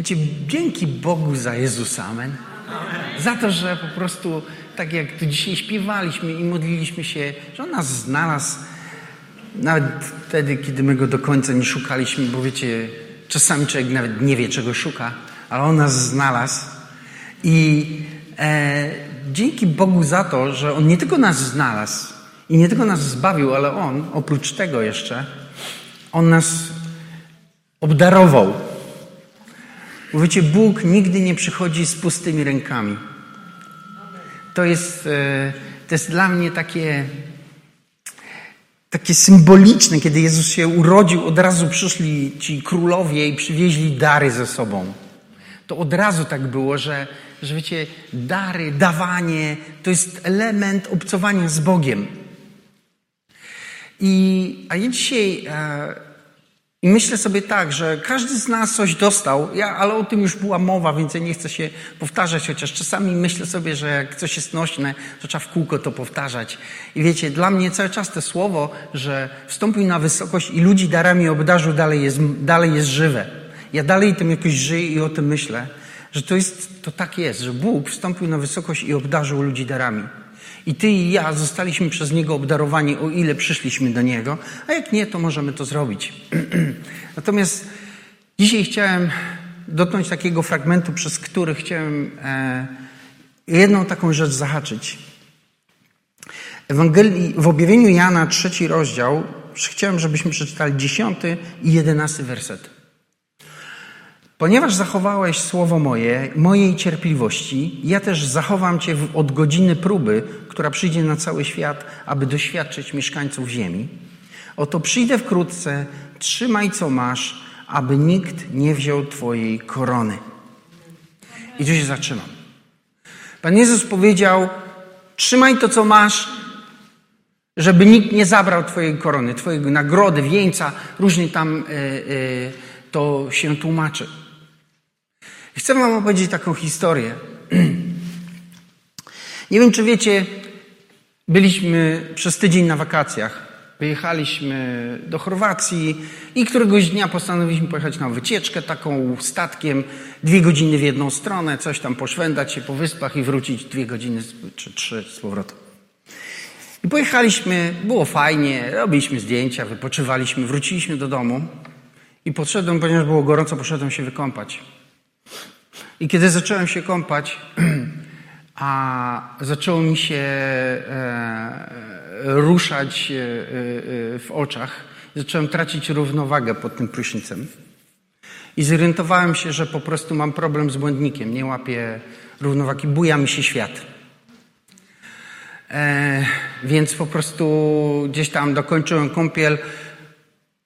Wiecie, dzięki Bogu za Jezusa, amen. Za to, że po prostu, tak jak tu dzisiaj śpiewaliśmy i modliliśmy się, że On nas znalazł, nawet wtedy, kiedy my Go do końca nie szukaliśmy, bo wiecie, czasami człowiek nawet nie wie, czego szuka, ale On nas znalazł. I e, dzięki Bogu za to, że On nie tylko nas znalazł i nie tylko nas zbawił, ale On, oprócz tego jeszcze, On nas obdarował. Bo wiecie, Bóg nigdy nie przychodzi z pustymi rękami. To jest, e, to jest dla mnie takie, takie symboliczne, kiedy Jezus się urodził, od razu przyszli ci królowie i przywieźli dary ze sobą. To od razu tak było, że, że wiecie, dary, dawanie to jest element obcowania z Bogiem. I, a ja dzisiaj e, i myślę sobie tak, że każdy z nas coś dostał, ja, ale o tym już była mowa, więc ja nie chcę się powtarzać, chociaż czasami myślę sobie, że jak coś jest nośne, to trzeba w kółko to powtarzać. I wiecie, dla mnie cały czas to słowo, że wstąpił na wysokość i ludzi darami obdarzył, dalej jest, dalej jest żywe. Ja dalej tym jakoś żyję i o tym myślę, że to jest, to tak jest, że Bóg wstąpił na wysokość i obdarzył ludzi darami. I ty i ja zostaliśmy przez Niego obdarowani, o ile przyszliśmy do Niego, a jak nie, to możemy to zrobić. Natomiast dzisiaj chciałem dotknąć takiego fragmentu, przez który chciałem e, jedną taką rzecz zahaczyć. Ewangelii, w objawieniu Jana, trzeci rozdział, chciałem, żebyśmy przeczytali dziesiąty i jedenasty werset. Ponieważ zachowałeś słowo moje, mojej cierpliwości, ja też zachowam cię od godziny próby, która przyjdzie na cały świat, aby doświadczyć mieszkańców ziemi. Oto przyjdę wkrótce, trzymaj co masz, aby nikt nie wziął twojej korony. I tu się zatrzymam. Pan Jezus powiedział: Trzymaj to, co masz, żeby nikt nie zabrał twojej korony, twojej nagrody, wieńca, różnie tam y, y, to się tłumaczy. Chcę Wam opowiedzieć taką historię. Nie wiem, czy wiecie, byliśmy przez tydzień na wakacjach. Wyjechaliśmy do Chorwacji i któregoś dnia postanowiliśmy pojechać na wycieczkę taką statkiem, dwie godziny w jedną stronę, coś tam poszwędać się po wyspach i wrócić dwie godziny czy trzy z powrotem. I pojechaliśmy, było fajnie, robiliśmy zdjęcia, wypoczywaliśmy, wróciliśmy do domu i podszedłem, ponieważ było gorąco, poszedłem się wykąpać. I kiedy zacząłem się kąpać, a zaczęło mi się e, ruszać e, e, w oczach, zacząłem tracić równowagę pod tym prysznicem. I zorientowałem się, że po prostu mam problem z błędnikiem, nie łapię równowagi, buja mi się świat. E, więc po prostu gdzieś tam dokończyłem kąpiel,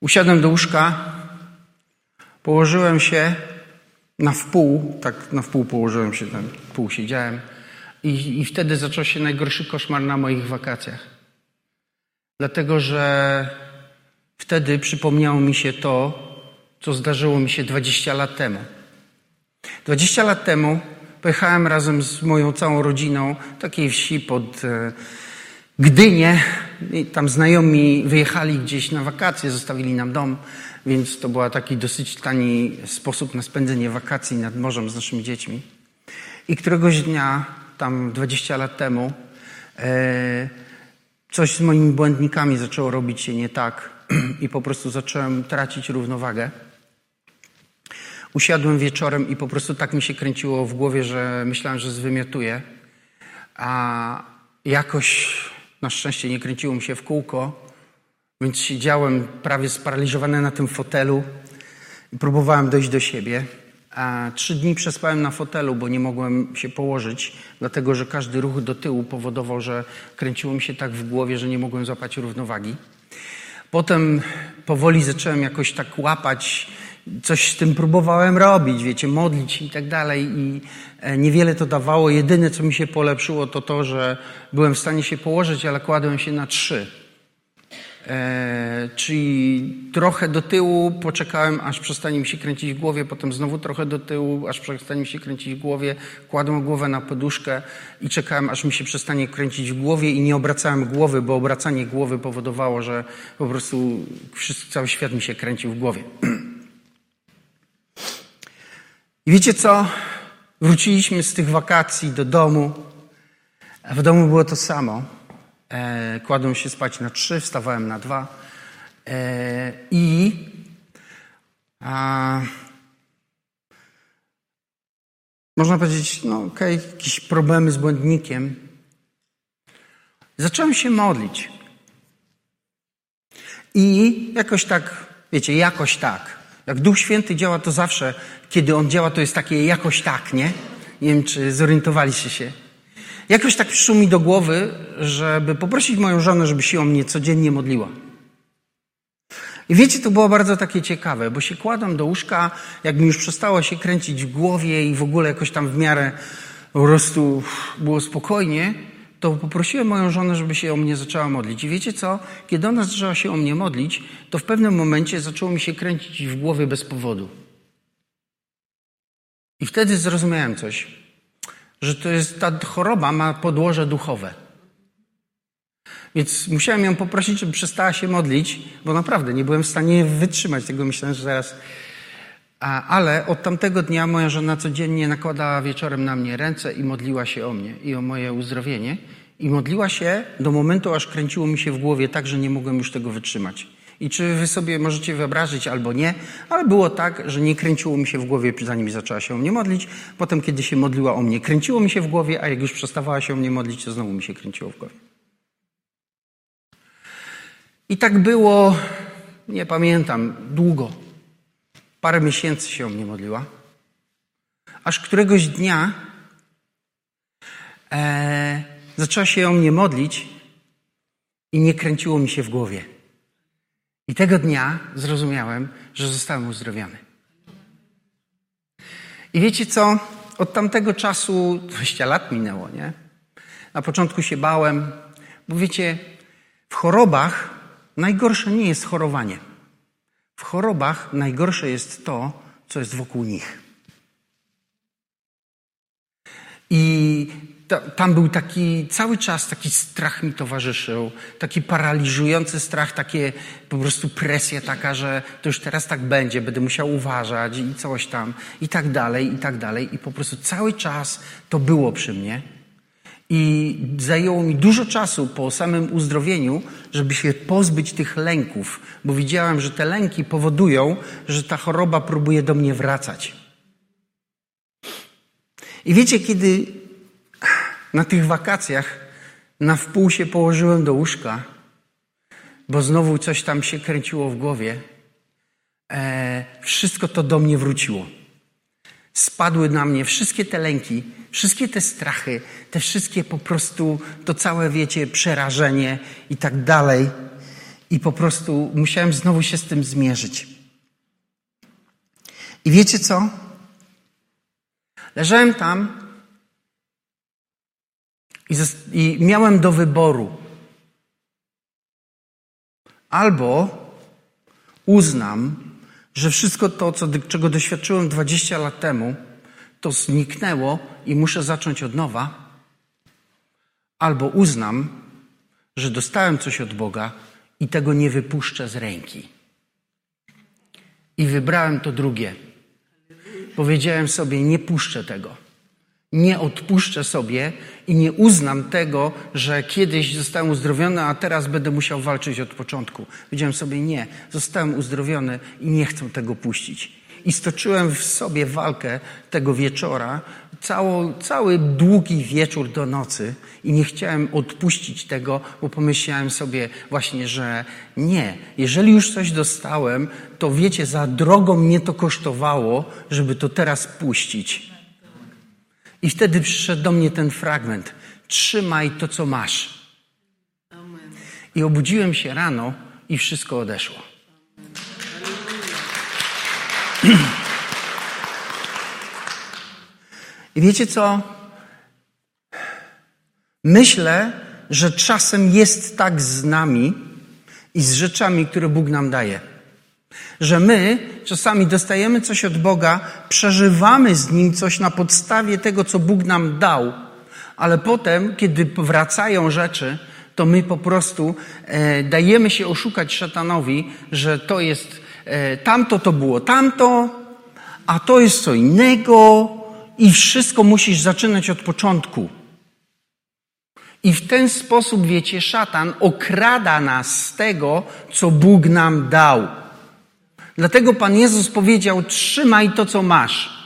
usiadłem do łóżka, położyłem się na wpół, tak na wpół położyłem się, tam pół siedziałem i, i wtedy zaczął się najgorszy koszmar na moich wakacjach. Dlatego, że wtedy przypomniało mi się to, co zdarzyło mi się 20 lat temu. 20 lat temu pojechałem razem z moją całą rodziną takiej wsi pod e, Gdynię. I tam znajomi wyjechali gdzieś na wakacje, zostawili nam dom więc to był taki dosyć tani sposób na spędzenie wakacji nad morzem z naszymi dziećmi. I któregoś dnia, tam 20 lat temu, e, coś z moimi błędnikami zaczęło robić się nie tak i po prostu zacząłem tracić równowagę. Usiadłem wieczorem i po prostu tak mi się kręciło w głowie, że myślałem, że zwymiotuję. A jakoś na szczęście nie kręciło mi się w kółko, więc siedziałem prawie sparaliżowany na tym fotelu i próbowałem dojść do siebie. A trzy dni przespałem na fotelu, bo nie mogłem się położyć, dlatego że każdy ruch do tyłu powodował, że kręciło mi się tak w głowie, że nie mogłem złapać równowagi. Potem powoli zacząłem jakoś tak łapać, coś z tym próbowałem robić, wiecie, modlić i tak dalej i e, niewiele to dawało. Jedyne, co mi się polepszyło, to to, że byłem w stanie się położyć, ale kładłem się na trzy. E, czyli trochę do tyłu, poczekałem, aż przestanie mi się kręcić w głowie, potem znowu trochę do tyłu, aż przestanie mi się kręcić w głowie, kładłem głowę na poduszkę i czekałem, aż mi się przestanie kręcić w głowie i nie obracałem głowy, bo obracanie głowy powodowało, że po prostu cały świat mi się kręcił w głowie. I wiecie co? Wróciliśmy z tych wakacji do domu. W domu było to samo. E, kładłem się spać na trzy, wstawałem na dwa. E, I a, można powiedzieć, no okej, okay, jakieś problemy z błędnikiem. Zacząłem się modlić. I jakoś tak, wiecie, jakoś tak. Jak Duch Święty działa, to zawsze, kiedy On działa, to jest takie jakoś tak, nie? Nie wiem, czy zorientowaliście się. Jakoś tak przyszło mi do głowy, żeby poprosić moją żonę, żeby się o mnie codziennie modliła. I wiecie, to było bardzo takie ciekawe, bo się kładłem do łóżka, jak mi już przestało się kręcić w głowie i w ogóle jakoś tam w miarę po prostu było spokojnie, to poprosiłem moją żonę, żeby się o mnie zaczęła modlić. I wiecie co? Kiedy ona zaczęła się o mnie modlić, to w pewnym momencie zaczęło mi się kręcić w głowie bez powodu. I wtedy zrozumiałem coś, że to jest, ta choroba ma podłoże duchowe. Więc musiałem ją poprosić, żeby przestała się modlić, bo naprawdę nie byłem w stanie wytrzymać tego. Myślałem, że zaraz. A, ale od tamtego dnia moja żona codziennie nakładała wieczorem na mnie ręce i modliła się o mnie i o moje uzdrowienie. I modliła się do momentu, aż kręciło mi się w głowie tak, że nie mogłem już tego wytrzymać. I czy wy sobie możecie wyobrazić albo nie, ale było tak, że nie kręciło mi się w głowie, zanim zaczęła się o mnie modlić. Potem, kiedy się modliła o mnie, kręciło mi się w głowie, a jak już przestawała się o mnie modlić, to znowu mi się kręciło w głowie. I tak było, nie pamiętam, długo. Parę miesięcy się o mnie modliła. Aż któregoś dnia e, zaczęła się o mnie modlić i nie kręciło mi się w głowie. I tego dnia zrozumiałem, że zostałem uzdrowiony. I wiecie co? Od tamtego czasu 20 lat minęło, nie? Na początku się bałem, bo wiecie, w chorobach najgorsze nie jest chorowanie. W chorobach najgorsze jest to, co jest wokół nich. I tam był taki cały czas taki strach mi towarzyszył, taki paraliżujący strach, takie po prostu presja taka, że to już teraz tak będzie, będę musiał uważać i coś tam i tak dalej, i tak dalej. I po prostu cały czas to było przy mnie. I zajęło mi dużo czasu po samym uzdrowieniu, żeby się pozbyć tych lęków, bo widziałem, że te lęki powodują, że ta choroba próbuje do mnie wracać. I wiecie, kiedy na tych wakacjach na wpół się położyłem do łóżka, bo znowu coś tam się kręciło w głowie, e, wszystko to do mnie wróciło. Spadły na mnie wszystkie te lęki, wszystkie te strachy, te wszystkie po prostu, to całe, wiecie, przerażenie i tak dalej. I po prostu musiałem znowu się z tym zmierzyć. I wiecie co? Leżałem tam i, i miałem do wyboru. Albo uznam, że wszystko to, co, czego doświadczyłem 20 lat temu, to zniknęło i muszę zacząć od nowa, albo uznam, że dostałem coś od Boga i tego nie wypuszczę z ręki. I wybrałem to drugie. Powiedziałem sobie, nie puszczę tego nie odpuszczę sobie i nie uznam tego, że kiedyś zostałem uzdrowiony, a teraz będę musiał walczyć od początku. Powiedziałem sobie nie, zostałem uzdrowiony i nie chcę tego puścić. I stoczyłem w sobie walkę tego wieczora, cało, cały długi wieczór do nocy i nie chciałem odpuścić tego, bo pomyślałem sobie właśnie, że nie, jeżeli już coś dostałem, to wiecie, za drogo mnie to kosztowało, żeby to teraz puścić. I wtedy przyszedł do mnie ten fragment. Trzymaj to, co masz. I obudziłem się rano i wszystko odeszło. I wiecie co? Myślę, że czasem jest tak z nami i z rzeczami, które Bóg nam daje że my czasami dostajemy coś od Boga, przeżywamy z Nim coś na podstawie tego, co Bóg nam dał, ale potem, kiedy wracają rzeczy, to my po prostu e, dajemy się oszukać szatanowi, że to jest e, tamto to było tamto, a to jest co innego i wszystko musisz zaczynać od początku. I w ten sposób, wiecie, szatan okrada nas z tego, co Bóg nam dał. Dlatego Pan Jezus powiedział: Trzymaj to, co masz.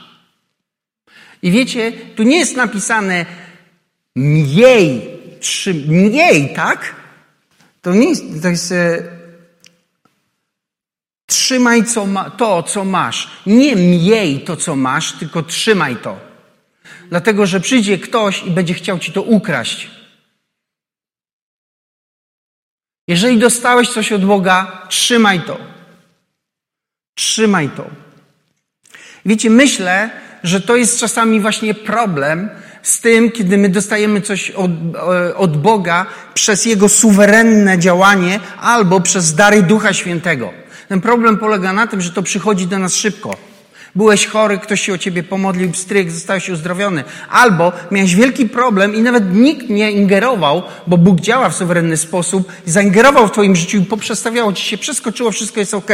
I wiecie, tu nie jest napisane mniej, trzy, mniej, tak? To nie jest, to jest e, trzymaj co ma, to, co masz. Nie mniej to, co masz, tylko trzymaj to. Dlatego, że przyjdzie ktoś i będzie chciał ci to ukraść. Jeżeli dostałeś coś od Boga, trzymaj to. Trzymaj to. Wiecie, myślę, że to jest czasami właśnie problem z tym, kiedy my dostajemy coś od, e, od Boga przez Jego suwerenne działanie albo przez dary Ducha Świętego. Ten problem polega na tym, że to przychodzi do nas szybko. Byłeś chory, ktoś się o ciebie pomodlił, stryk, zostałeś uzdrowiony. Albo miałeś wielki problem i nawet nikt nie ingerował, bo Bóg działa w suwerenny sposób, zaingerował w twoim życiu i poprzestawiało ci się, przeskoczyło, wszystko jest ok.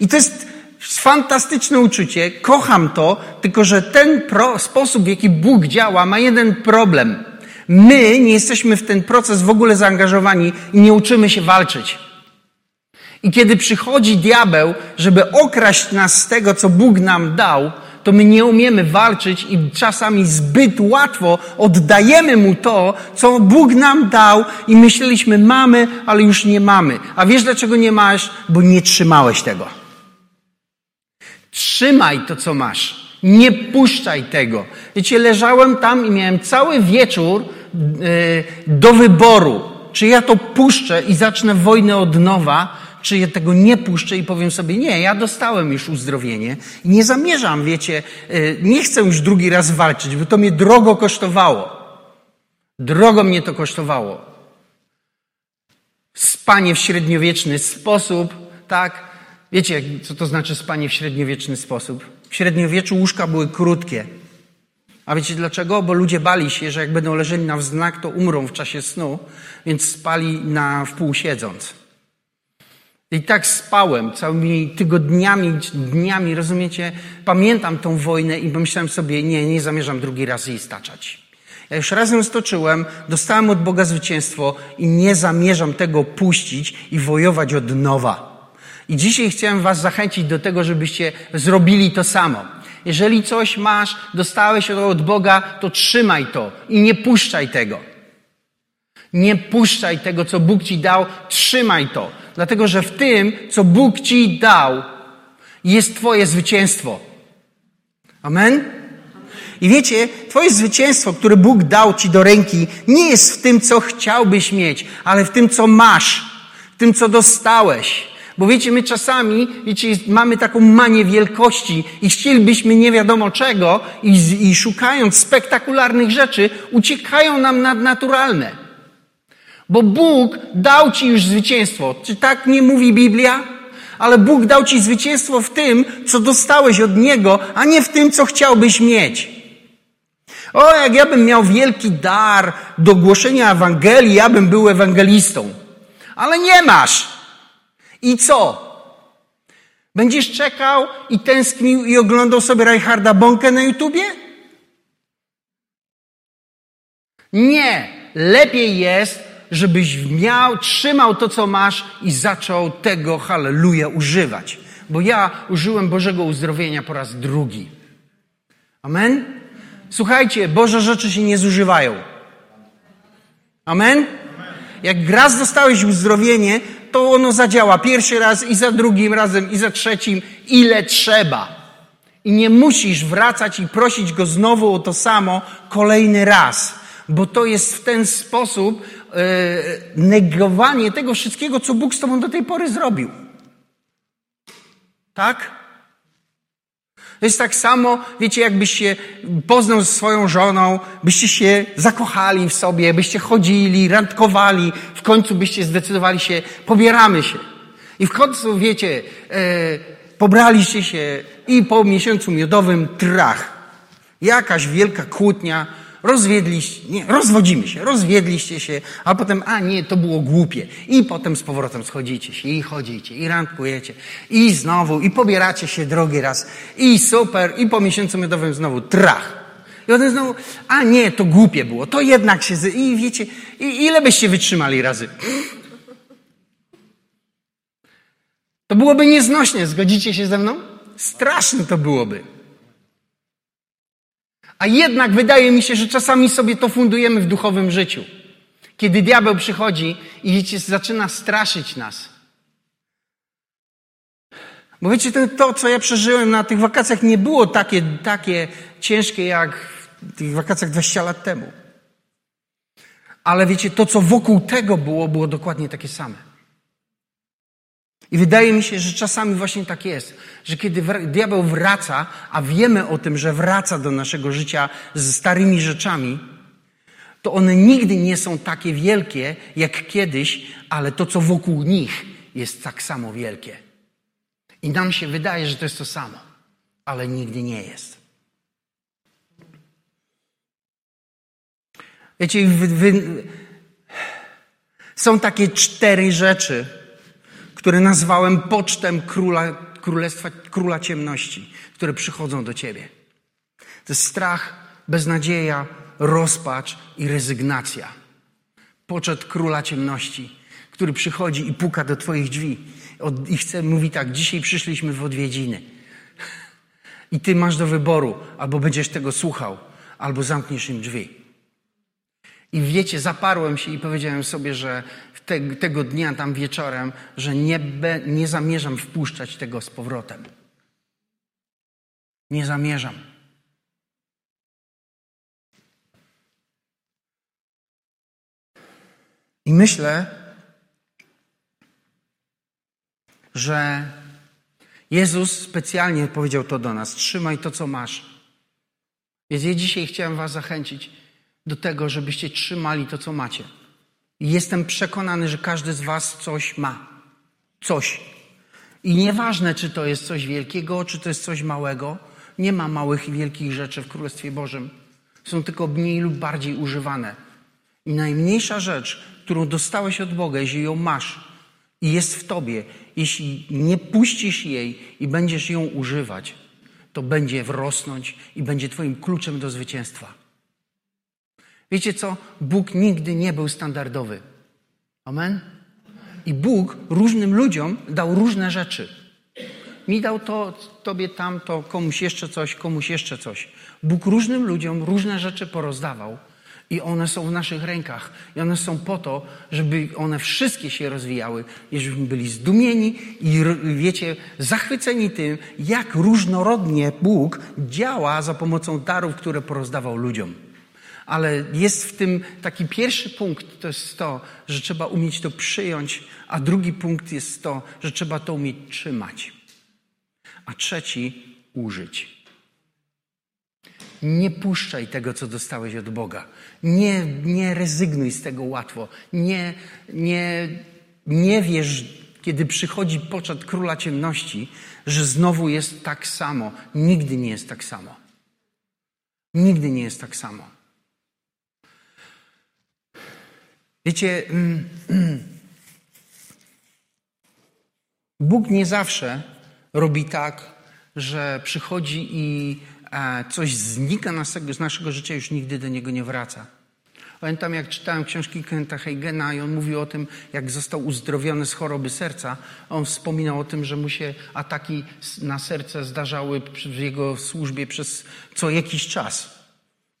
I to jest fantastyczne uczucie, kocham to, tylko że ten pro, sposób, w jaki Bóg działa, ma jeden problem. My nie jesteśmy w ten proces w ogóle zaangażowani i nie uczymy się walczyć. I kiedy przychodzi diabeł, żeby okraść nas z tego, co Bóg nam dał, to my nie umiemy walczyć i czasami zbyt łatwo oddajemy mu to, co Bóg nam dał i myśleliśmy mamy, ale już nie mamy. A wiesz dlaczego nie masz? Bo nie trzymałeś tego. Trzymaj to, co masz. Nie puszczaj tego. Wiecie, leżałem tam i miałem cały wieczór yy, do wyboru. Czy ja to puszczę i zacznę wojnę od nowa, czy ja tego nie puszczę i powiem sobie, nie, ja dostałem już uzdrowienie i nie zamierzam, wiecie, y, nie chcę już drugi raz walczyć, bo to mnie drogo kosztowało. Drogo mnie to kosztowało. Spanie w średniowieczny sposób, tak? Wiecie, co to znaczy spanie w średniowieczny sposób? W średniowieczu łóżka były krótkie. A wiecie dlaczego? Bo ludzie bali się, że jak będą leżeli na wznak, to umrą w czasie snu, więc spali na wpół siedząc. I tak spałem całymi tygodniami, dniami, rozumiecie? Pamiętam tą wojnę i pomyślałem sobie, nie, nie zamierzam drugi raz jej staczać. Ja już razem stoczyłem, dostałem od Boga zwycięstwo i nie zamierzam tego puścić i wojować od nowa. I dzisiaj chciałem Was zachęcić do tego, żebyście zrobili to samo. Jeżeli coś masz, dostałeś od Boga, to trzymaj to i nie puszczaj tego. Nie puszczaj tego, co Bóg Ci dał, trzymaj to. Dlatego, że w tym, co Bóg ci dał, jest Twoje zwycięstwo. Amen? I wiecie, Twoje zwycięstwo, które Bóg dał Ci do ręki, nie jest w tym, co chciałbyś mieć, ale w tym, co masz, w tym, co dostałeś. Bo wiecie, my czasami, wiecie, mamy taką manię wielkości i chcielibyśmy nie wiadomo czego i, i szukając spektakularnych rzeczy, uciekają nam nadnaturalne. Bo Bóg dał ci już zwycięstwo. Czy tak nie mówi Biblia? Ale Bóg dał ci zwycięstwo w tym, co dostałeś od Niego, a nie w tym, co chciałbyś mieć. O, jak ja bym miał wielki dar do głoszenia Ewangelii, ja bym był ewangelistą. Ale nie masz. I co? Będziesz czekał i tęsknił i oglądał sobie Reinharda Bonkę na YouTubie? Nie. Lepiej jest, żebyś miał, trzymał to, co masz i zaczął tego, halleluja, używać. Bo ja użyłem Bożego uzdrowienia po raz drugi. Amen? Słuchajcie, Boże rzeczy się nie zużywają. Amen? Jak raz dostałeś uzdrowienie, to ono zadziała pierwszy raz i za drugim razem i za trzecim, ile trzeba. I nie musisz wracać i prosić go znowu o to samo kolejny raz, bo to jest w ten sposób E, negowanie tego wszystkiego, co Bóg z tobą do tej pory zrobił. Tak? To jest tak samo, wiecie, jakbyś się poznał ze swoją żoną, byście się zakochali w sobie, byście chodzili, randkowali, w końcu byście zdecydowali się, pobieramy się. I w końcu, wiecie, e, pobraliście się i po miesiącu miodowym trach. Jakaś wielka kłótnia, rozwiedliście, nie, rozwodzimy się, rozwiedliście się, a potem, a nie, to było głupie. I potem z powrotem schodzicie się i chodzicie i randkujecie i znowu i pobieracie się drugi raz i super i po miesiącu miodowym znowu trach. I potem znowu, a nie, to głupie było, to jednak się, z... i wiecie, i ile byście wytrzymali razy? To byłoby nieznośnie, zgodzicie się ze mną? Straszne to byłoby. A jednak wydaje mi się, że czasami sobie to fundujemy w duchowym życiu. Kiedy diabeł przychodzi i zaczyna straszyć nas. Bo wiecie, to, to, co ja przeżyłem na tych wakacjach, nie było takie, takie ciężkie jak w tych wakacjach 20 lat temu. Ale wiecie, to, co wokół tego było, było dokładnie takie same. I wydaje mi się, że czasami właśnie tak jest, że kiedy diabeł wraca, a wiemy o tym, że wraca do naszego życia z starymi rzeczami, to one nigdy nie są takie wielkie jak kiedyś, ale to, co wokół nich, jest tak samo wielkie. I nam się wydaje, że to jest to samo, ale nigdy nie jest. Wiecie, wy, wy, są takie cztery rzeczy, które nazwałem pocztem króla, królestwa, króla ciemności, które przychodzą do ciebie. To jest strach, beznadzieja, rozpacz i rezygnacja. Poczet króla ciemności, który przychodzi i puka do twoich drzwi i chce, mówi tak, dzisiaj przyszliśmy w odwiedziny. I ty masz do wyboru, albo będziesz tego słuchał, albo zamkniesz im drzwi. I wiecie, zaparłem się i powiedziałem sobie, że te, tego dnia, tam wieczorem, że nie, be, nie zamierzam wpuszczać tego z powrotem. Nie zamierzam. I myślę, że Jezus specjalnie powiedział to do nas: trzymaj to, co masz. Więc ja dzisiaj chciałem Was zachęcić do tego, żebyście trzymali to, co macie. I jestem przekonany, że każdy z Was coś ma. Coś. I nieważne, czy to jest coś wielkiego, czy to jest coś małego. Nie ma małych i wielkich rzeczy w Królestwie Bożym. Są tylko mniej lub bardziej używane. I najmniejsza rzecz, którą dostałeś od Boga, jeśli ją masz i jest w Tobie, jeśli nie puścisz jej i będziesz ją używać, to będzie wrosnąć i będzie Twoim kluczem do zwycięstwa. Wiecie co? Bóg nigdy nie był standardowy. Amen? I Bóg różnym ludziom dał różne rzeczy. Mi dał to, tobie tamto, komuś jeszcze coś, komuś jeszcze coś. Bóg różnym ludziom różne rzeczy porozdawał i one są w naszych rękach. I one są po to, żeby one wszystkie się rozwijały i żebyśmy byli zdumieni i wiecie, zachwyceni tym, jak różnorodnie Bóg działa za pomocą darów, które porozdawał ludziom. Ale jest w tym taki pierwszy punkt, to jest to, że trzeba umieć to przyjąć, a drugi punkt jest to, że trzeba to umieć trzymać. A trzeci użyć. Nie puszczaj tego, co dostałeś od Boga. Nie, nie rezygnuj z tego łatwo. Nie, nie, nie wierz, kiedy przychodzi poczat króla ciemności, że znowu jest tak samo. Nigdy nie jest tak samo. Nigdy nie jest tak samo. Wiecie, mm, mm, Bóg nie zawsze robi tak, że przychodzi i e, coś znika z naszego życia, już nigdy do niego nie wraca. Pamiętam, jak czytałem książki Kenta Heigena i on mówił o tym, jak został uzdrowiony z choroby serca. On wspominał o tym, że mu się ataki na serce zdarzały w jego służbie przez co jakiś czas.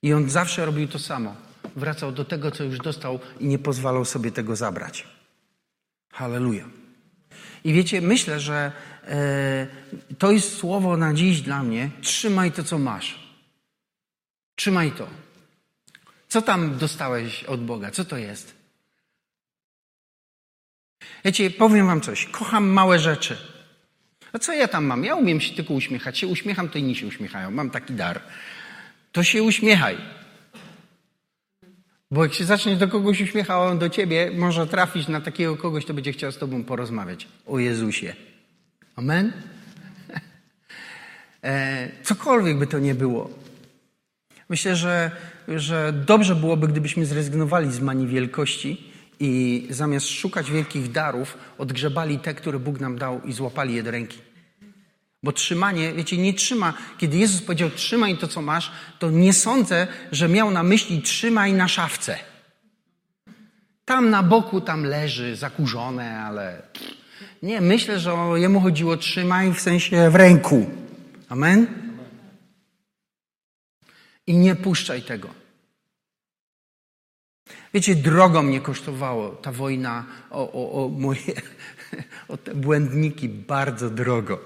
I on zawsze robił to samo wracał do tego, co już dostał i nie pozwalał sobie tego zabrać. Halleluja. I wiecie, myślę, że e, to jest słowo na dziś dla mnie. Trzymaj to, co masz. Trzymaj to. Co tam dostałeś od Boga? Co to jest? Wiecie, powiem wam coś. Kocham małe rzeczy. A co ja tam mam? Ja umiem się tylko uśmiechać. Się uśmiecham, to inni się uśmiechają. Mam taki dar. To się uśmiechaj. Bo jak się zaczniesz do kogoś uśmiechał, on do ciebie może trafić na takiego kogoś, kto będzie chciał z tobą porozmawiać. O Jezusie. Amen? E, cokolwiek by to nie było. Myślę, że, że dobrze byłoby, gdybyśmy zrezygnowali z manii wielkości i zamiast szukać wielkich darów, odgrzebali te, które Bóg nam dał i złapali je do ręki. Bo trzymanie, wiecie, nie trzyma. Kiedy Jezus powiedział trzymaj to, co masz, to nie sądzę, że miał na myśli trzymaj na szafce. Tam na boku tam leży zakurzone, ale nie, myślę, że jemu chodziło trzymaj w sensie w ręku. Amen? I nie puszczaj tego. Wiecie, drogo mnie kosztowało ta wojna o, o, o moje o te błędniki, bardzo drogo.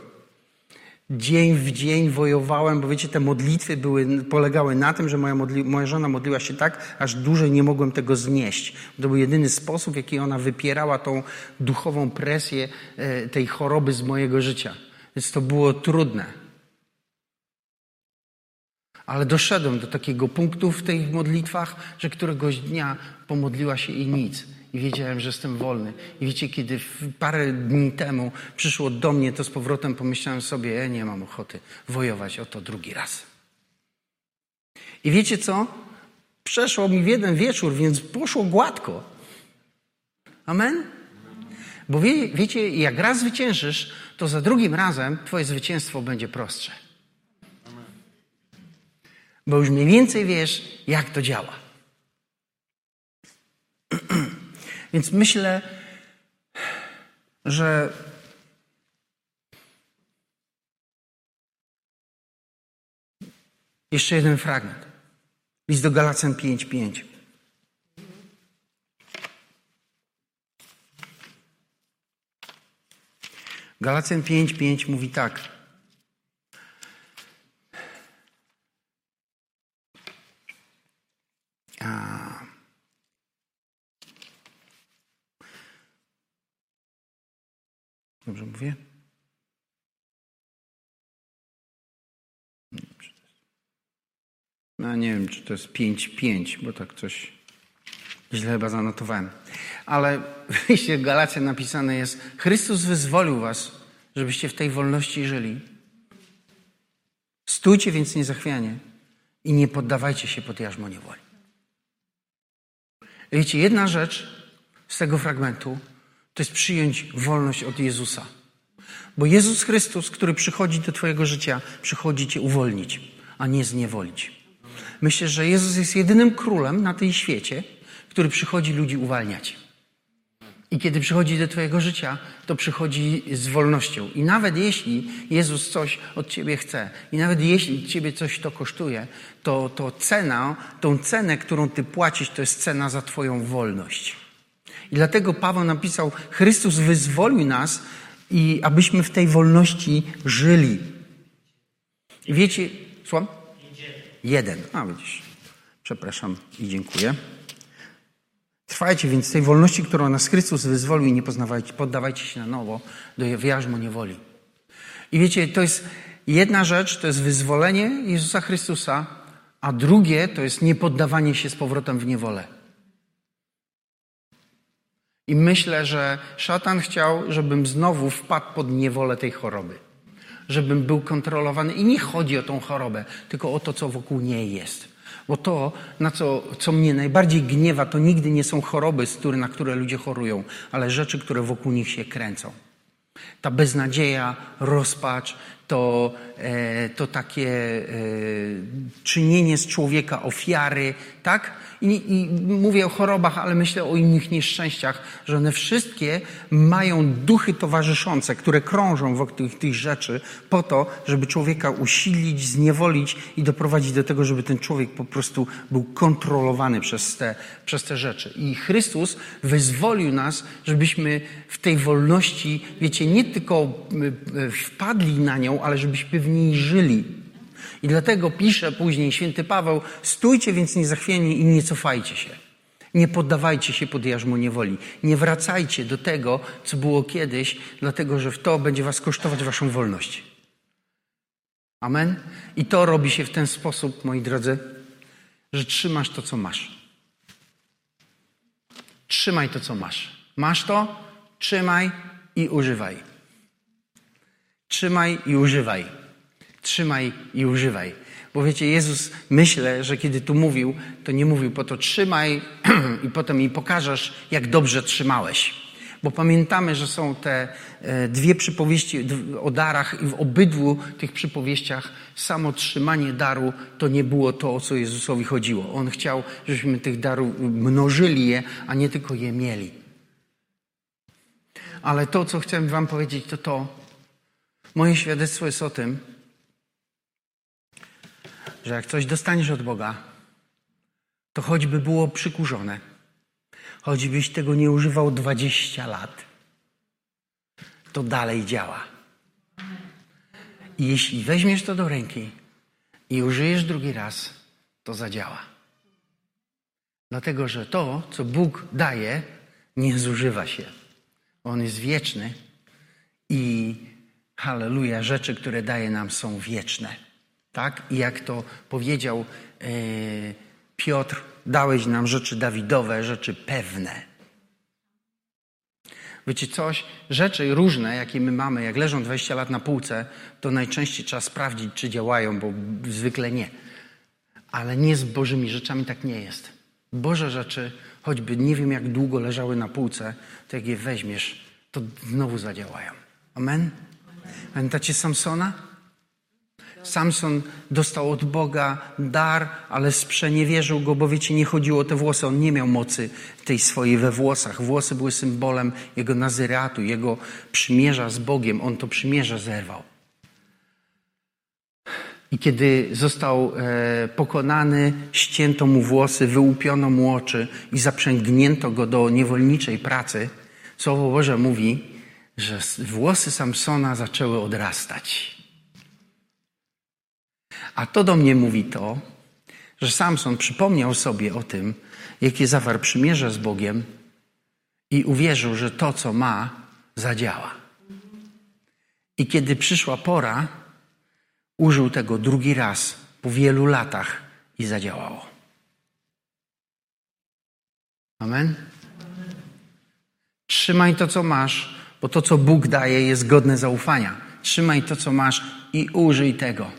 Dzień w dzień wojowałem, bo wiecie, te modlitwy były, polegały na tym, że moja, modli, moja żona modliła się tak, aż dłużej nie mogłem tego znieść. To był jedyny sposób, w jaki ona wypierała tą duchową presję e, tej choroby z mojego życia. Więc to było trudne. Ale doszedłem do takiego punktu w tych modlitwach, że któregoś dnia pomodliła się i nic. I wiedziałem, że jestem wolny. I wiecie, kiedy parę dni temu przyszło do mnie to z powrotem, pomyślałem sobie, ja nie mam ochoty wojować o to drugi raz. I wiecie co? Przeszło mi w jeden wieczór, więc poszło gładko. Amen? Bo wie, wiecie, jak raz zwyciężysz, to za drugim razem twoje zwycięstwo będzie prostsze bo już mniej więcej wiesz, jak to działa. Więc myślę, że jeszcze jeden fragment. List do Galacjan 5:5. Galacjan 5:5 mówi tak. A... Dobrze mówię? No nie wiem, czy to jest 5-5, bo tak coś źle chyba zanotowałem. Ale w liście napisane jest Chrystus wyzwolił was, żebyście w tej wolności żyli. Stójcie więc niezachwianie i nie poddawajcie się pod jarzmo niewoli. Wiecie, jedna rzecz z tego fragmentu to jest przyjąć wolność od Jezusa. Bo Jezus Chrystus, który przychodzi do Twojego życia, przychodzi Cię uwolnić, a nie zniewolić. Myślę, że Jezus jest jedynym królem na tej świecie, który przychodzi ludzi uwalniać. I kiedy przychodzi do Twojego życia, to przychodzi z wolnością. I nawet jeśli Jezus coś od Ciebie chce, i nawet jeśli Ciebie coś to kosztuje, to, to cena, tą cenę, którą Ty płacisz, to jest cena za Twoją wolność. I dlatego Paweł napisał: Chrystus wyzwolił nas, i abyśmy w tej wolności żyli. I wiecie, słucham? Jeden. A widzisz. Przepraszam i dziękuję. Trwajcie więc tej wolności, którą nas Chrystus wyzwolił i nie poznawajcie, poddawajcie się na nowo do jarzmo niewoli. I wiecie, to jest jedna rzecz, to jest wyzwolenie Jezusa Chrystusa, a drugie to jest niepoddawanie się z powrotem w niewolę. I myślę, że szatan chciał, żebym znowu wpadł pod niewolę tej choroby. Żebym był kontrolowany. I nie chodzi o tą chorobę, tylko o to, co wokół niej jest. Bo to, na co, co mnie najbardziej gniewa, to nigdy nie są choroby, na które ludzie chorują, ale rzeczy, które wokół nich się kręcą. Ta beznadzieja, rozpacz, to, e, to takie e, czynienie z człowieka ofiary, tak? I, I, mówię o chorobach, ale myślę o innych nieszczęściach, że one wszystkie mają duchy towarzyszące, które krążą wokół tych, tych rzeczy po to, żeby człowieka usilić, zniewolić i doprowadzić do tego, żeby ten człowiek po prostu był kontrolowany przez te, przez te rzeczy. I Chrystus wyzwolił nas, żebyśmy w tej wolności, wiecie, nie tylko wpadli na nią, ale żebyśmy w niej żyli. I dlatego pisze później święty Paweł: stójcie więc niezachwiani i nie cofajcie się. Nie poddawajcie się pod jarzmo niewoli. Nie wracajcie do tego, co było kiedyś, dlatego że w to będzie was kosztować waszą wolność. Amen? I to robi się w ten sposób, moi drodzy, że trzymasz to, co masz. Trzymaj to, co masz. Masz to? Trzymaj i używaj. Trzymaj i używaj. Trzymaj i używaj. Bo wiecie, Jezus myślę, że kiedy tu mówił, to nie mówił po to trzymaj i potem mi pokażesz, jak dobrze trzymałeś. Bo pamiętamy, że są te e, dwie przypowieści o darach i w obydwu tych przypowieściach samo trzymanie daru to nie było to, o co Jezusowi chodziło. On chciał, żebyśmy tych darów mnożyli je, a nie tylko je mieli. Ale to, co chcę wam powiedzieć, to to, moje świadectwo jest o tym, że jak coś dostaniesz od Boga, to choćby było przykurzone, choćbyś tego nie używał 20 lat, to dalej działa. I jeśli weźmiesz to do ręki i użyjesz drugi raz, to zadziała. Dlatego, że to, co Bóg daje, nie zużywa się. On jest wieczny i halleluja, rzeczy, które daje nam są wieczne. Tak? I jak to powiedział yy, Piotr, dałeś nam rzeczy Dawidowe, rzeczy pewne. Wiecie coś? Rzeczy różne, jakie my mamy, jak leżą 20 lat na półce, to najczęściej trzeba sprawdzić, czy działają, bo zwykle nie. Ale nie z Bożymi rzeczami tak nie jest. Boże rzeczy, choćby nie wiem jak długo leżały na półce, to jak je weźmiesz, to znowu zadziałają. Amen? Pamiętacie Samsona? Samson dostał od Boga dar, ale sprzeniewierzył go, bo wiecie, nie chodziło o te włosy. On nie miał mocy tej swojej we włosach. Włosy były symbolem jego nazyratu, jego przymierza z Bogiem. On to przymierze zerwał. I kiedy został e, pokonany, ścięto mu włosy, wyłupiono mu oczy i zaprzęgnięto go do niewolniczej pracy, Słowo Boże mówi, że włosy Samsona zaczęły odrastać. A to do mnie mówi to, że Samson przypomniał sobie o tym, jakie zawarł przymierze z Bogiem i uwierzył, że to, co ma, zadziała. I kiedy przyszła pora, użył tego drugi raz po wielu latach i zadziałało. Amen? Trzymaj to, co masz, bo to, co Bóg daje, jest godne zaufania. Trzymaj to, co masz i użyj tego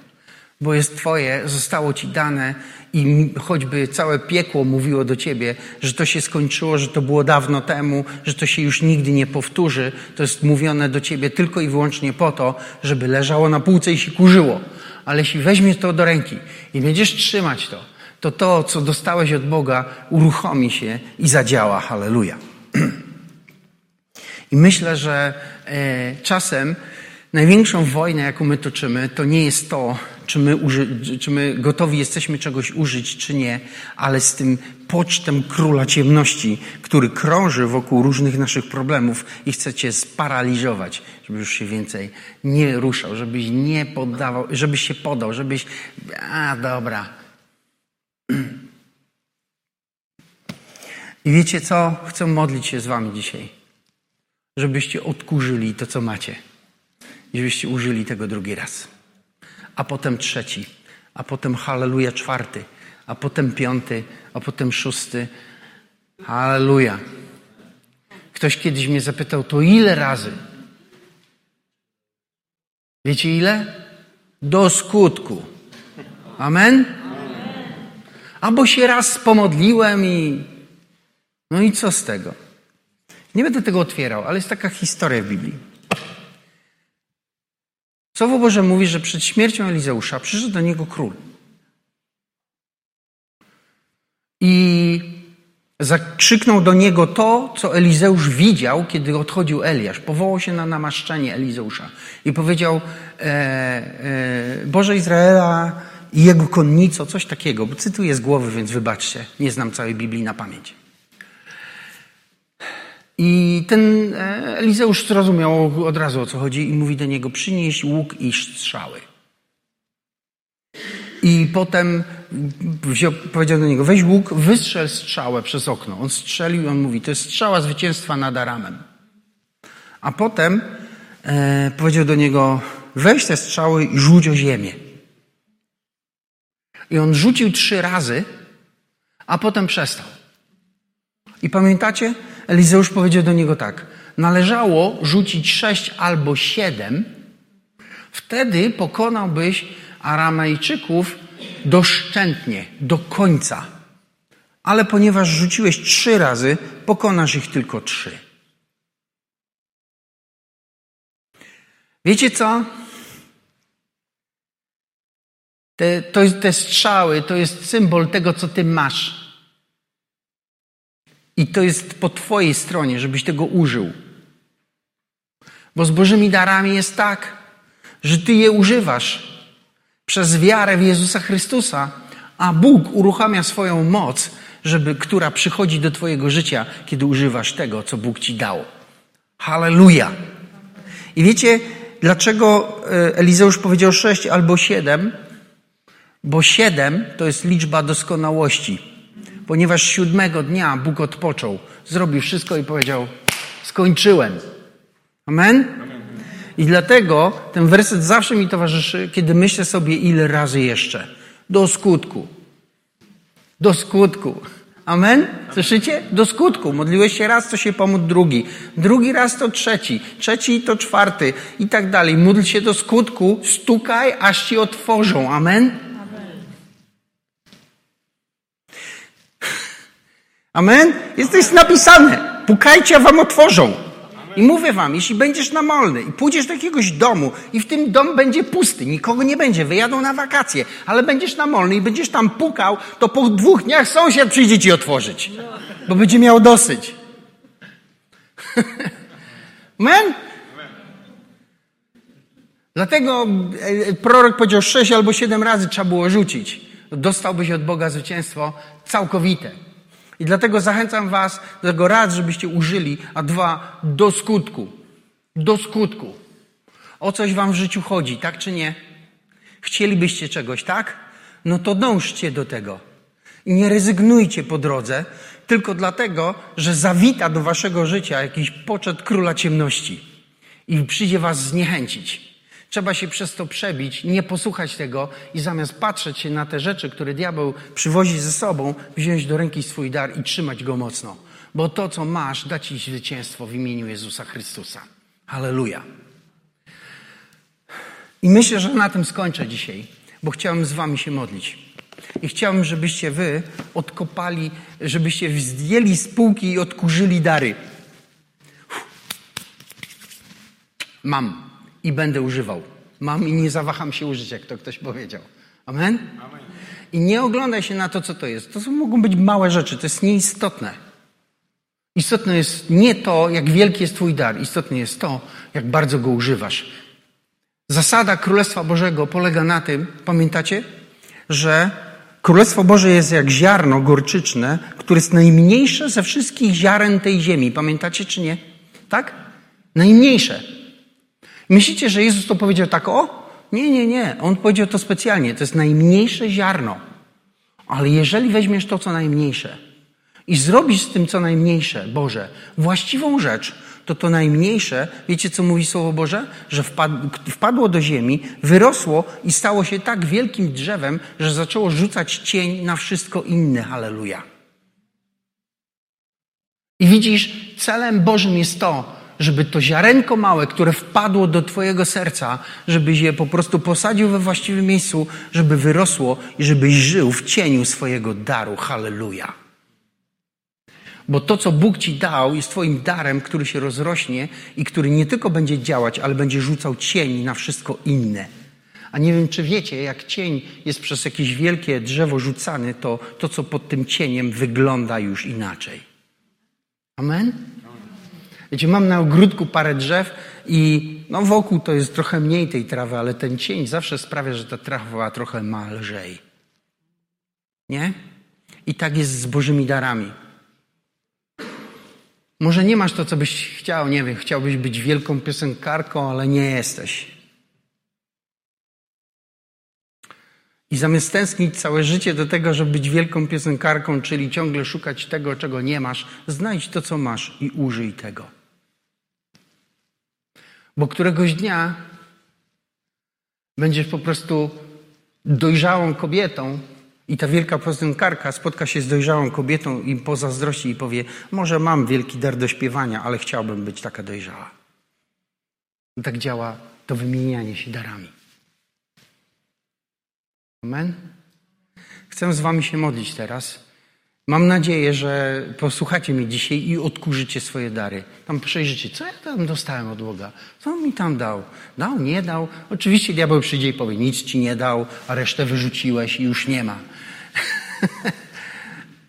bo jest Twoje, zostało Ci dane i choćby całe piekło mówiło do Ciebie, że to się skończyło, że to było dawno temu, że to się już nigdy nie powtórzy, to jest mówione do Ciebie tylko i wyłącznie po to, żeby leżało na półce i się kurzyło. Ale jeśli weźmiesz to do ręki i będziesz trzymać to, to to, co dostałeś od Boga, uruchomi się i zadziała. Halleluja. I myślę, że e, czasem największą wojnę, jaką my toczymy, to nie jest to, czy my, uży, czy my gotowi jesteśmy czegoś użyć, czy nie, ale z tym pocztem króla ciemności, który krąży wokół różnych naszych problemów i chce cię sparaliżować, żeby już się więcej nie ruszał, żebyś nie poddawał, żebyś się podał, żebyś, a dobra. I wiecie co? Chcę modlić się z wami dzisiaj, żebyście odkurzyli to, co macie i żebyście użyli tego drugi raz a potem trzeci, a potem halleluja czwarty, a potem piąty, a potem szósty. Halleluja. Ktoś kiedyś mnie zapytał, to ile razy? Wiecie ile? Do skutku. Amen? Albo się raz pomodliłem i. No i co z tego? Nie będę tego otwierał, ale jest taka historia w Biblii. Słowo Boże mówi, że przed śmiercią Elizeusza przyszedł do niego król. I zakrzyknął do niego to, co Elizeusz widział, kiedy odchodził Eliasz. Powołał się na namaszczenie Elizeusza i powiedział: e, e, Boże Izraela i jego konnico, coś takiego. Cytuję z głowy, więc wybaczcie, nie znam całej Biblii na pamięć. I ten e, Elizeusz zrozumiał od razu o co chodzi i mówi do niego: przynieś łuk i strzały. I potem wziął, powiedział do niego: weź łuk, wystrzel strzałę przez okno. On strzelił i on mówi: to jest strzała zwycięstwa nad Aramem. A potem e, powiedział do niego: weź te strzały i rzuć o ziemię. I on rzucił trzy razy, a potem przestał. I pamiętacie? Elizeusz powiedział do niego tak: Należało rzucić sześć albo siedem, wtedy pokonałbyś Aramejczyków doszczętnie, do końca. Ale ponieważ rzuciłeś trzy razy, pokonasz ich tylko trzy. Wiecie co? Te, to, te strzały to jest symbol tego, co ty masz. I to jest po Twojej stronie, żebyś tego użył. Bo z Bożymi darami jest tak, że Ty je używasz przez wiarę w Jezusa Chrystusa, a Bóg uruchamia swoją moc, żeby, która przychodzi do Twojego życia, kiedy używasz tego, co Bóg Ci dał. Halleluja! I wiecie, dlaczego e, Elizeusz powiedział sześć albo siedem? Bo siedem to jest liczba doskonałości. Ponieważ siódmego dnia Bóg odpoczął, zrobił wszystko i powiedział: Skończyłem. Amen? I dlatego ten werset zawsze mi towarzyszy, kiedy myślę sobie, ile razy jeszcze. Do skutku. Do skutku. Amen? Słyszycie? Do skutku. Modliłeś się raz, to się pomógł drugi. Drugi raz to trzeci. Trzeci to czwarty. I tak dalej. Módl się do skutku, stukaj, aż ci otworzą. Amen? Amen? Jest to jest napisane. Pukajcie, a wam otworzą. I mówię wam, jeśli będziesz namolny i pójdziesz do jakiegoś domu i w tym dom będzie pusty, nikogo nie będzie, wyjadą na wakacje, ale będziesz namolny i będziesz tam pukał, to po dwóch dniach sąsiad przyjdzie ci otworzyć, bo będzie miał dosyć. Amen? Dlatego e, prorok powiedział sześć albo siedem razy trzeba było rzucić. Dostałbyś od Boga zwycięstwo całkowite. I dlatego zachęcam Was do tego raz, żebyście użyli, a dwa, do skutku. Do skutku. O coś Wam w życiu chodzi, tak czy nie? Chcielibyście czegoś, tak? No to dążcie do tego. I nie rezygnujcie po drodze, tylko dlatego, że zawita do Waszego życia jakiś poczet króla ciemności i przyjdzie Was zniechęcić. Trzeba się przez to przebić, nie posłuchać tego i zamiast patrzeć się na te rzeczy, które diabeł przywozi ze sobą, wziąć do ręki swój dar i trzymać go mocno. Bo to, co masz, da ci zwycięstwo w imieniu Jezusa Chrystusa. Halleluja. I myślę, że na tym skończę dzisiaj, bo chciałem z wami się modlić. I chciałbym, żebyście wy odkopali, żebyście zdjęli z półki i odkurzyli dary. Mam i będę używał. Mam i nie zawaham się użyć, jak to ktoś powiedział. Amen? Amen? I nie oglądaj się na to, co to jest. To mogą być małe rzeczy, to jest nieistotne. Istotne jest nie to, jak wielki jest Twój dar, istotne jest to, jak bardzo go używasz. Zasada Królestwa Bożego polega na tym, pamiętacie, że Królestwo Boże jest jak ziarno gorczyczne, które jest najmniejsze ze wszystkich ziaren tej ziemi. Pamiętacie czy nie? Tak? Najmniejsze. Myślicie, że Jezus to powiedział tak, o? Nie, nie, nie. On powiedział to specjalnie. To jest najmniejsze ziarno. Ale jeżeli weźmiesz to, co najmniejsze i zrobisz z tym, co najmniejsze, Boże, właściwą rzecz, to to najmniejsze, wiecie, co mówi Słowo Boże? Że wpadło do ziemi, wyrosło i stało się tak wielkim drzewem, że zaczęło rzucać cień na wszystko inne. Halleluja. I widzisz, celem Bożym jest to, żeby to ziarenko małe, które wpadło do Twojego serca, żebyś je po prostu posadził we właściwym miejscu, żeby wyrosło i żebyś żył w cieniu swojego daru. Halleluja. Bo to, co Bóg Ci dał, jest Twoim darem, który się rozrośnie i który nie tylko będzie działać, ale będzie rzucał cień na wszystko inne. A nie wiem, czy wiecie, jak cień jest przez jakieś wielkie drzewo rzucany, to to, co pod tym cieniem, wygląda już inaczej. Amen? Wiecie, mam na ogródku parę drzew i no wokół to jest trochę mniej tej trawy, ale ten cień zawsze sprawia, że ta trawa trochę ma lżej. Nie? I tak jest z Bożymi darami. Może nie masz to, co byś chciał, nie wiem, chciałbyś być wielką piosenkarką, ale nie jesteś. I zamiast tęsknić całe życie do tego, żeby być wielką piosenkarką, czyli ciągle szukać tego, czego nie masz, znajdź to, co masz i użyj tego. Bo któregoś dnia będziesz po prostu dojrzałą kobietą i ta wielka piosenkarka spotka się z dojrzałą kobietą i pozazdrości i powie, może mam wielki dar do śpiewania, ale chciałbym być taka dojrzała. I tak działa to wymienianie się darami. Amen? Chcę z wami się modlić teraz. Mam nadzieję, że posłuchacie mnie dzisiaj i odkurzycie swoje dary. Tam przejrzycie, co ja tam dostałem od Boga. Co on mi tam dał? Dał, nie dał? Oczywiście diabeł przyjdzie i powie, nic ci nie dał, a resztę wyrzuciłeś i już nie ma.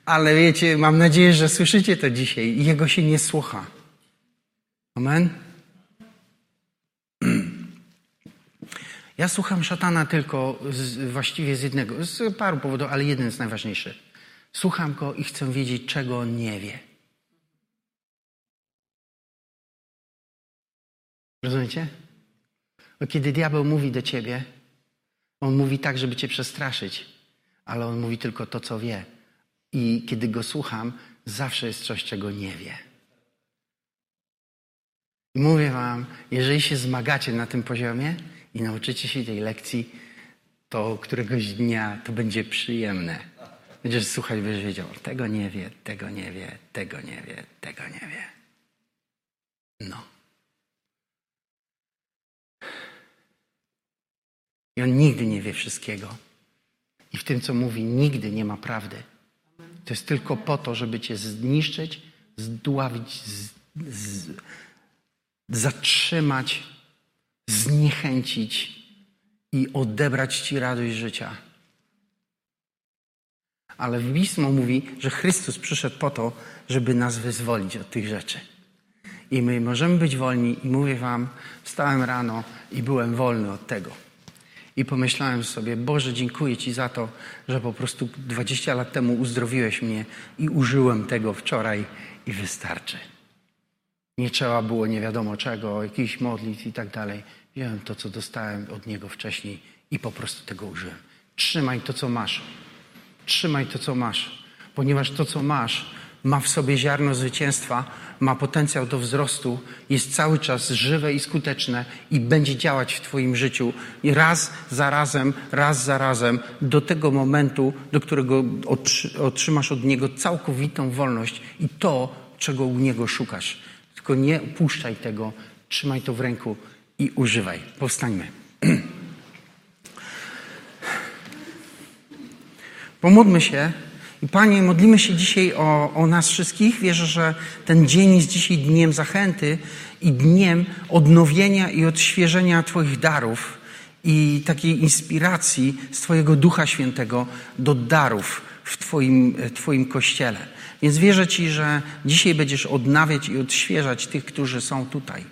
Ale wiecie, mam nadzieję, że słyszycie to dzisiaj jego się nie słucha. Amen? Ja słucham szatana tylko z, właściwie z jednego, z paru powodów, ale jeden jest najważniejszy. Słucham go i chcę wiedzieć, czego on nie wie. Rozumiecie? Bo kiedy diabeł mówi do ciebie, on mówi tak, żeby cię przestraszyć, ale on mówi tylko to, co wie. I kiedy go słucham, zawsze jest coś, czego nie wie. I mówię wam, jeżeli się zmagacie na tym poziomie i nauczycie się tej lekcji, to któregoś dnia to będzie przyjemne. Będziesz słuchać, będziesz wiedział, tego nie wie, tego nie wie, tego nie wie, tego nie wie. No. I on nigdy nie wie wszystkiego. I w tym, co mówi, nigdy nie ma prawdy. To jest tylko po to, żeby cię zniszczyć, zdławić, z, z, zatrzymać, zniechęcić i odebrać ci radość życia. Ale Pismo mówi, że Chrystus przyszedł po to, żeby nas wyzwolić od tych rzeczy. I my możemy być wolni. I mówię wam, wstałem rano i byłem wolny od tego. I pomyślałem sobie, Boże, dziękuję Ci za to, że po prostu 20 lat temu uzdrowiłeś mnie i użyłem tego wczoraj i wystarczy. Nie trzeba było nie wiadomo czego, jakichś modlitw i tak dalej. Wziąłem to, co dostałem od Niego wcześniej i po prostu tego użyłem. Trzymaj to, co masz. Trzymaj to, co masz, ponieważ to, co masz, ma w sobie ziarno zwycięstwa, ma potencjał do wzrostu, jest cały czas żywe i skuteczne i będzie działać w Twoim życiu I raz za razem, raz za razem, do tego momentu, do którego otrzymasz od Niego całkowitą wolność i to, czego u Niego szukasz. Tylko nie upuszczaj tego, trzymaj to w ręku i używaj. Powstańmy. Pomódlmy się. I Panie, modlimy się dzisiaj o, o nas wszystkich. Wierzę, że ten dzień jest dzisiaj dniem zachęty i dniem odnowienia i odświeżenia Twoich darów i takiej inspiracji z Twojego Ducha Świętego do darów w Twoim, twoim Kościele. Więc wierzę Ci, że dzisiaj będziesz odnawiać i odświeżać tych, którzy są tutaj.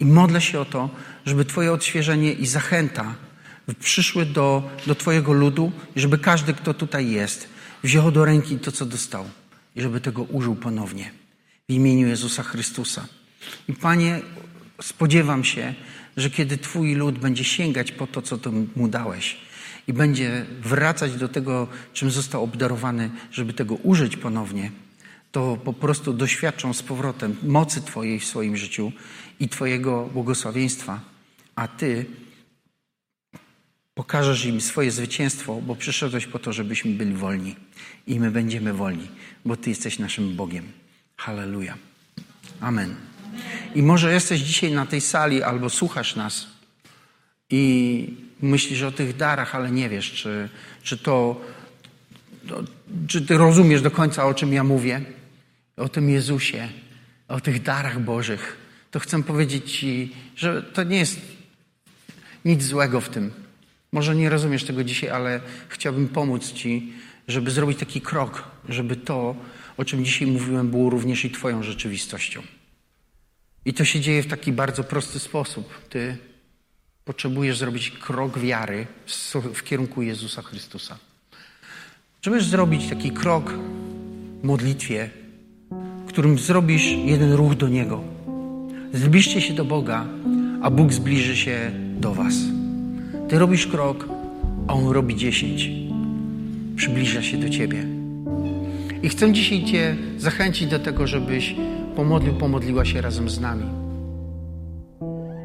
I modlę się o to, żeby Twoje odświeżenie i zachęta przyszły do, do Twojego ludu i żeby każdy, kto tutaj jest, wziął do ręki to, co dostał i żeby tego użył ponownie w imieniu Jezusa Chrystusa. I Panie, spodziewam się, że kiedy Twój lud będzie sięgać po to, co Ty mu dałeś i będzie wracać do tego, czym został obdarowany, żeby tego użyć ponownie, to po prostu doświadczą z powrotem mocy Twojej w swoim życiu i Twojego błogosławieństwa, a Ty Pokażesz im swoje zwycięstwo, bo przyszedłeś po to, żebyśmy byli wolni. I my będziemy wolni, bo Ty jesteś naszym Bogiem. Halleluja. Amen. I może jesteś dzisiaj na tej sali albo słuchasz nas i myślisz o tych darach, ale nie wiesz, czy, czy to, to czy Ty rozumiesz do końca, o czym ja mówię, o tym Jezusie, o tych darach Bożych. To chcę powiedzieć Ci, że to nie jest nic złego w tym. Może nie rozumiesz tego dzisiaj, ale chciałbym pomóc Ci, żeby zrobić taki krok, żeby to, o czym dzisiaj mówiłem, było również i Twoją rzeczywistością. I to się dzieje w taki bardzo prosty sposób. Ty potrzebujesz zrobić krok wiary w kierunku Jezusa Chrystusa. Trzebujesz zrobić taki krok w modlitwie, którym zrobisz jeden ruch do Niego. Zbliżcie się do Boga, a Bóg zbliży się do Was. Ty robisz krok, a On robi dziesięć. Przybliża się do Ciebie. I chcę dzisiaj Cię zachęcić do tego, żebyś pomodlił, pomodliła się razem z nami.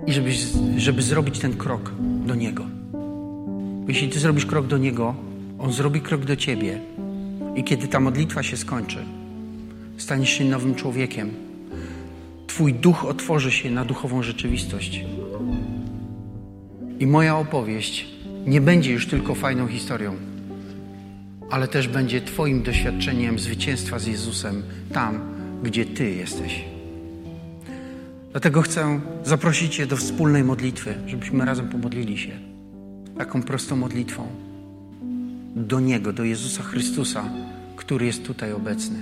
I żebyś, żeby zrobić ten krok do Niego. Jeśli Ty zrobisz krok do Niego, On zrobi krok do Ciebie. I kiedy ta modlitwa się skończy, staniesz się nowym człowiekiem. Twój duch otworzy się na duchową rzeczywistość. I moja opowieść nie będzie już tylko fajną historią, ale też będzie Twoim doświadczeniem zwycięstwa z Jezusem tam, gdzie Ty jesteś. Dlatego chcę zaprosić Cię do wspólnej modlitwy, żebyśmy razem pomodlili się taką prostą modlitwą do Niego, do Jezusa Chrystusa, który jest tutaj obecny.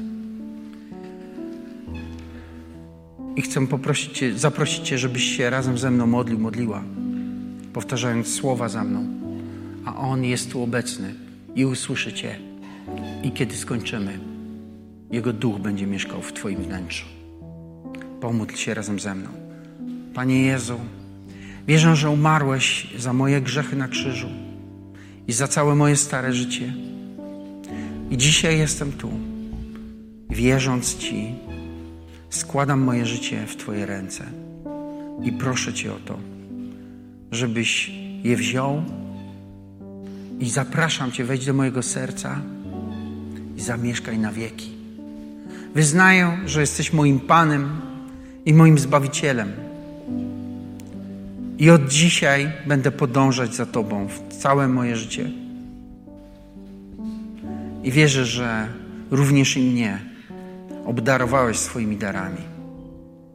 I chcę poprosić Cię, zaprosić Cię, żebyś się razem ze mną modlił, modliła, powtarzając słowa za mną. A On jest tu obecny i usłyszy Cię. I kiedy skończymy, Jego Duch będzie mieszkał w Twoim wnętrzu. Pomódl się razem ze mną. Panie Jezu, wierzę, że umarłeś za moje grzechy na krzyżu i za całe moje stare życie. I dzisiaj jestem tu, wierząc Ci, składam moje życie w Twoje ręce i proszę Cię o to, żebyś je wziął i zapraszam Cię, wejdź do mojego serca i zamieszkaj na wieki. Wyznaję, że jesteś moim Panem i moim Zbawicielem. I od dzisiaj będę podążać za Tobą w całe moje życie. I wierzę, że również i mnie obdarowałeś swoimi darami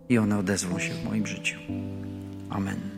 i one odezwą się w moim życiu. Amen.